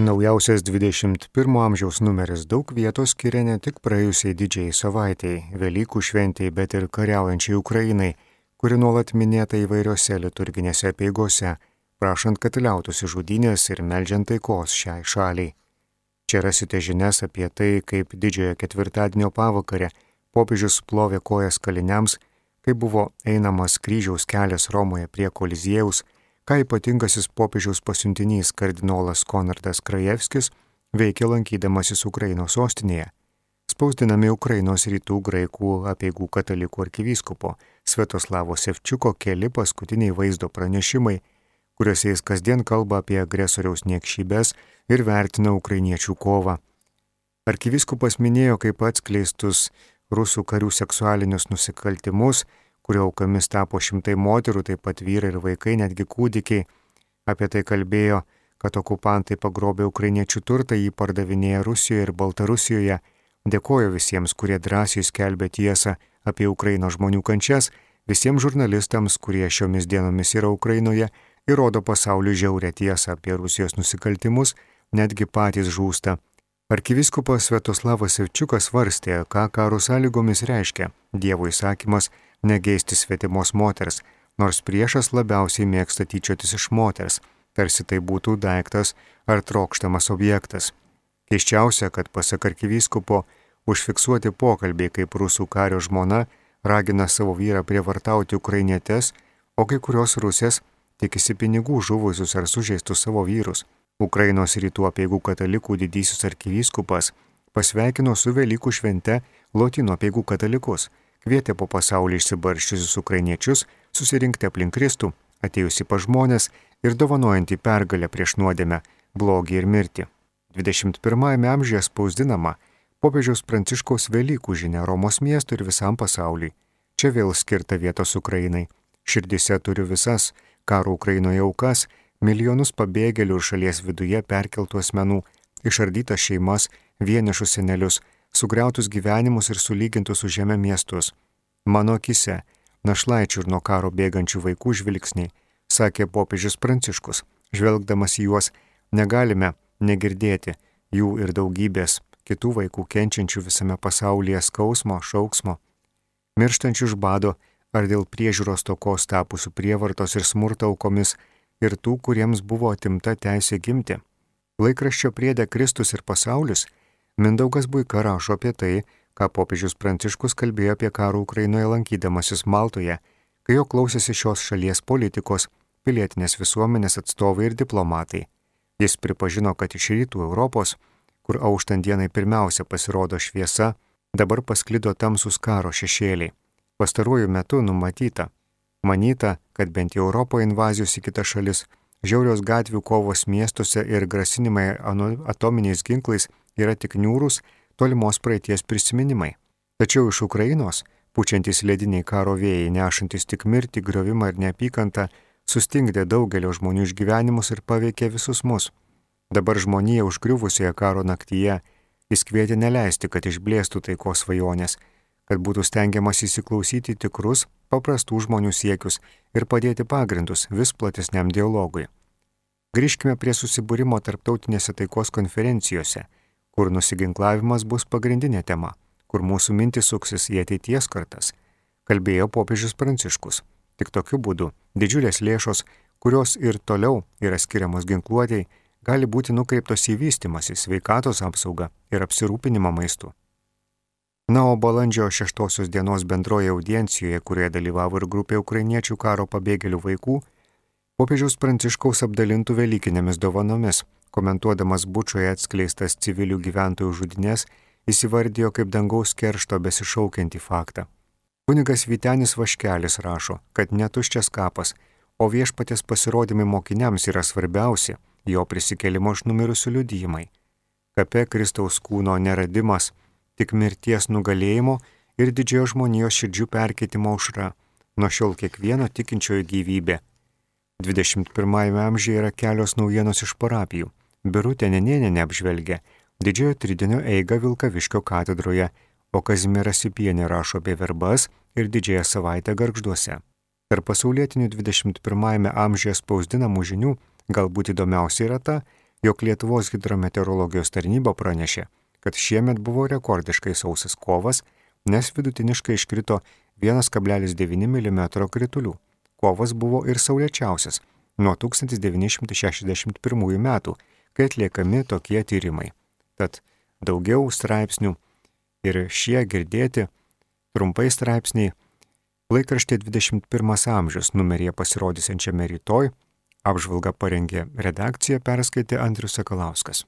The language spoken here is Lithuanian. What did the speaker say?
Naujausias 21 amžiaus numeris daug vietos skiria ne tik praėjusiai didžiai savaitėjai, Velykų šventėjai, bet ir kariaujančiai Ukrainai, kuri nuolat minėta įvairiose liturginėse peigose, prašant, kad liautųsi žudynės ir melžiant taikos šiai šaliai. Čia rasite žinias apie tai, kaip didžiojo ketvirtadienio pavakarę popiežius plovė kojas kaliniams, kai buvo einamas kryžiaus kelias Romoje prie Koliziejaus, ką ypatingasis popiežiaus pasiuntinys kardinolas Konardas Krajevskis veikė lankydamasis Ukrainos sostinėje. Spausdinami Ukrainos rytų graikų apieigų katalikų arkivyskupo Svetoslavo Sevčiuko keli paskutiniai vaizdo pranešimai, kuriuose jis kasdien kalba apie agresoriaus niekšybės ir vertina ukrainiečių kovą. Arkivyskupas minėjo kaip atskleistus rusų karių seksualinius nusikaltimus, kurio aukomis tapo šimtai moterų, taip pat vyrai ir vaikai, netgi kūdikiai. Apie tai kalbėjo, kad okupantai pagrobė ukrainiečių turtą, jį pardavinėja Rusijoje ir Baltarusijoje. Dėkoju visiems, kurie drąsiai skelbė tiesą apie Ukraino žmonių kančias, visiems žurnalistams, kurie šiomis dienomis yra Ukrainoje ir rodo pasauliu žiaurę tiesą apie Rusijos nusikaltimus, netgi patys žūsta. Arkiviskupas Svetoslavas Sevčiukas svarstė, ką karo sąlygomis reiškia Dievo įsakymas negeisti svetimos moters, nors priešas labiausiai mėgsta tyčiotis iš moters, tarsi tai būtų daiktas ar trokštamas objektas. Keiščiausia, kad pasak arkivyskupo užfiksuoti pokalbiai, kaip rusų kario žmona ragina savo vyrą prievartauti ukrainietes, o kai kurios rusės tikisi pinigų žuvusius ar sužeistus savo vyrus. Ukrainos rytų apieigų katalikų didysis arkivyskupas pasveikino su Velykų švente Lotino apieigų katalikus kvietė po pasaulį išsibarščiusius ukrainiečius susirinkti aplink Kristų, atėjusi pa žmonės ir dovanojantį pergalę prieš nuodėmę, blogį ir mirtį. 21-ame amžiuje spausdinama popiežiaus Pranciškaus Velykų žinia Romos miestui ir visam pasauliui. Čia vėl skirta vietos Ukrainai. Širdise turiu visas karo Ukrainoje aukas, milijonus pabėgėlių ir šalies viduje perkeltų asmenų, išardytas šeimas, vienišus senelius, sugriautus gyvenimus ir sulygintus su žemė miestus. Mano akise, našlaičių ir nuo karo bėgančių vaikų žvilgsniai, sakė popiežius Pranciškus, žvelgdamas į juos, negalime negirdėti jų ir daugybės kitų vaikų kenčiančių visame pasaulyje skausmo, šauksmo, mirštančių iš bado ar dėl priežiūros tokos tapusių prievartos ir smurto aukomis ir tų, kuriems buvo atimta teisė gimti. Laikraščio priedė Kristus ir pasaulis Mindaugas Buika rašo apie tai, ką popiežius Pranciškus kalbėjo apie karą Ukrainoje lankydamasis Maltoje, kai jo klausėsi šios šalies politikos, pilietinės visuomenės atstovai ir diplomatai. Jis pripažino, kad iš rytų Europos, kur auštant dienai pirmiausia pasirodo šviesa, dabar pasklido tamsus karo šešėliai. Pastaruoju metu numatyta, manyta, kad bent jau Europoje invazijos į kitas šalis, žiaurios gatvių kovos miestuose ir grasinimai atominiais ginklais yra tik niūrūs tolimos praeities prisiminimai. Tačiau iš Ukrainos, pučiantis lediniai karo vėjai, nešantis tik mirtį, griovimą ir neapykantą, sustingdė daugelio žmonių išgyvenimus ir paveikė visus mus. Dabar žmonija užgriuvusioje karo naktyje jis kvietė neleisti, kad išblėstų taikos svajonės, kad būtų stengiamas įsiklausyti tikrus, paprastų žmonių siekius ir padėti pagrindus vis platesniam dialogui. Grįžkime prie susibūrimo tarptautinėse taikos konferencijose – kur nusiginklavimas bus pagrindinė tema, kur mūsų mintis suksis į ateities kartas, kalbėjo popiežius Pranciškus. Tik tokiu būdu didžiulės lėšos, kurios ir toliau yra skiriamos ginkluotėjai, gali būti nukreiptos į vystimąsi, sveikatos apsaugą ir apsirūpinimą maistu. Na, o balandžio 6 dienos bendroje audiencijoje, kurioje dalyvavo ir grupė ukrainiečių karo pabėgėlių vaikų, popiežiaus Pranciškaus apdalintų Velykinėmis dovanomis komentuodamas bučioje atskleistas civilių gyventojų žudinės, įsivardijo kaip dangaus keršto besišaukiantį faktą. Kunigas Vitenis Vaškelis rašo, kad netuščias kapas, o viešpatės pasirodymai mokiniams yra svarbiausi jo prisikelimo iš numirusių liudyjimai. Kape Kristaus kūno neradimas, tik mirties nugalėjimo ir didžiojo žmonijos širdžių perkeitimo užra, nuo šiol kiekvieno tikinčiojo gyvybė. 21 amžiuje yra kelios naujienos iš parapijų Birutė Nenėnė apžvelgia didžiojo tridienio eigą Vilkaviškio katedroje, o Kazimieras Sipienė rašo apie verbas ir didžiąją savaitę garžduose. Tarp pasaulietinių 21-ame amžiuje spausdinamų žinių galbūt įdomiausia yra ta, jog Lietuvos hidrometeorologijos tarnyba pranešė, kad šiemet buvo rekordiškai sausas kovas, nes vidutiniškai iškrito 1,9 mm kritulių. Kovas buvo ir saulėčiausias nuo 1961 metų, kai atliekami tokie tyrimai. Tad daugiau straipsnių ir šie girdėti trumpai straipsniai laikraštė 21 amžius numeryje pasirodysiančiame rytoj apžvalgą parengė redakcija perskaitė Andrius Sakalauskas.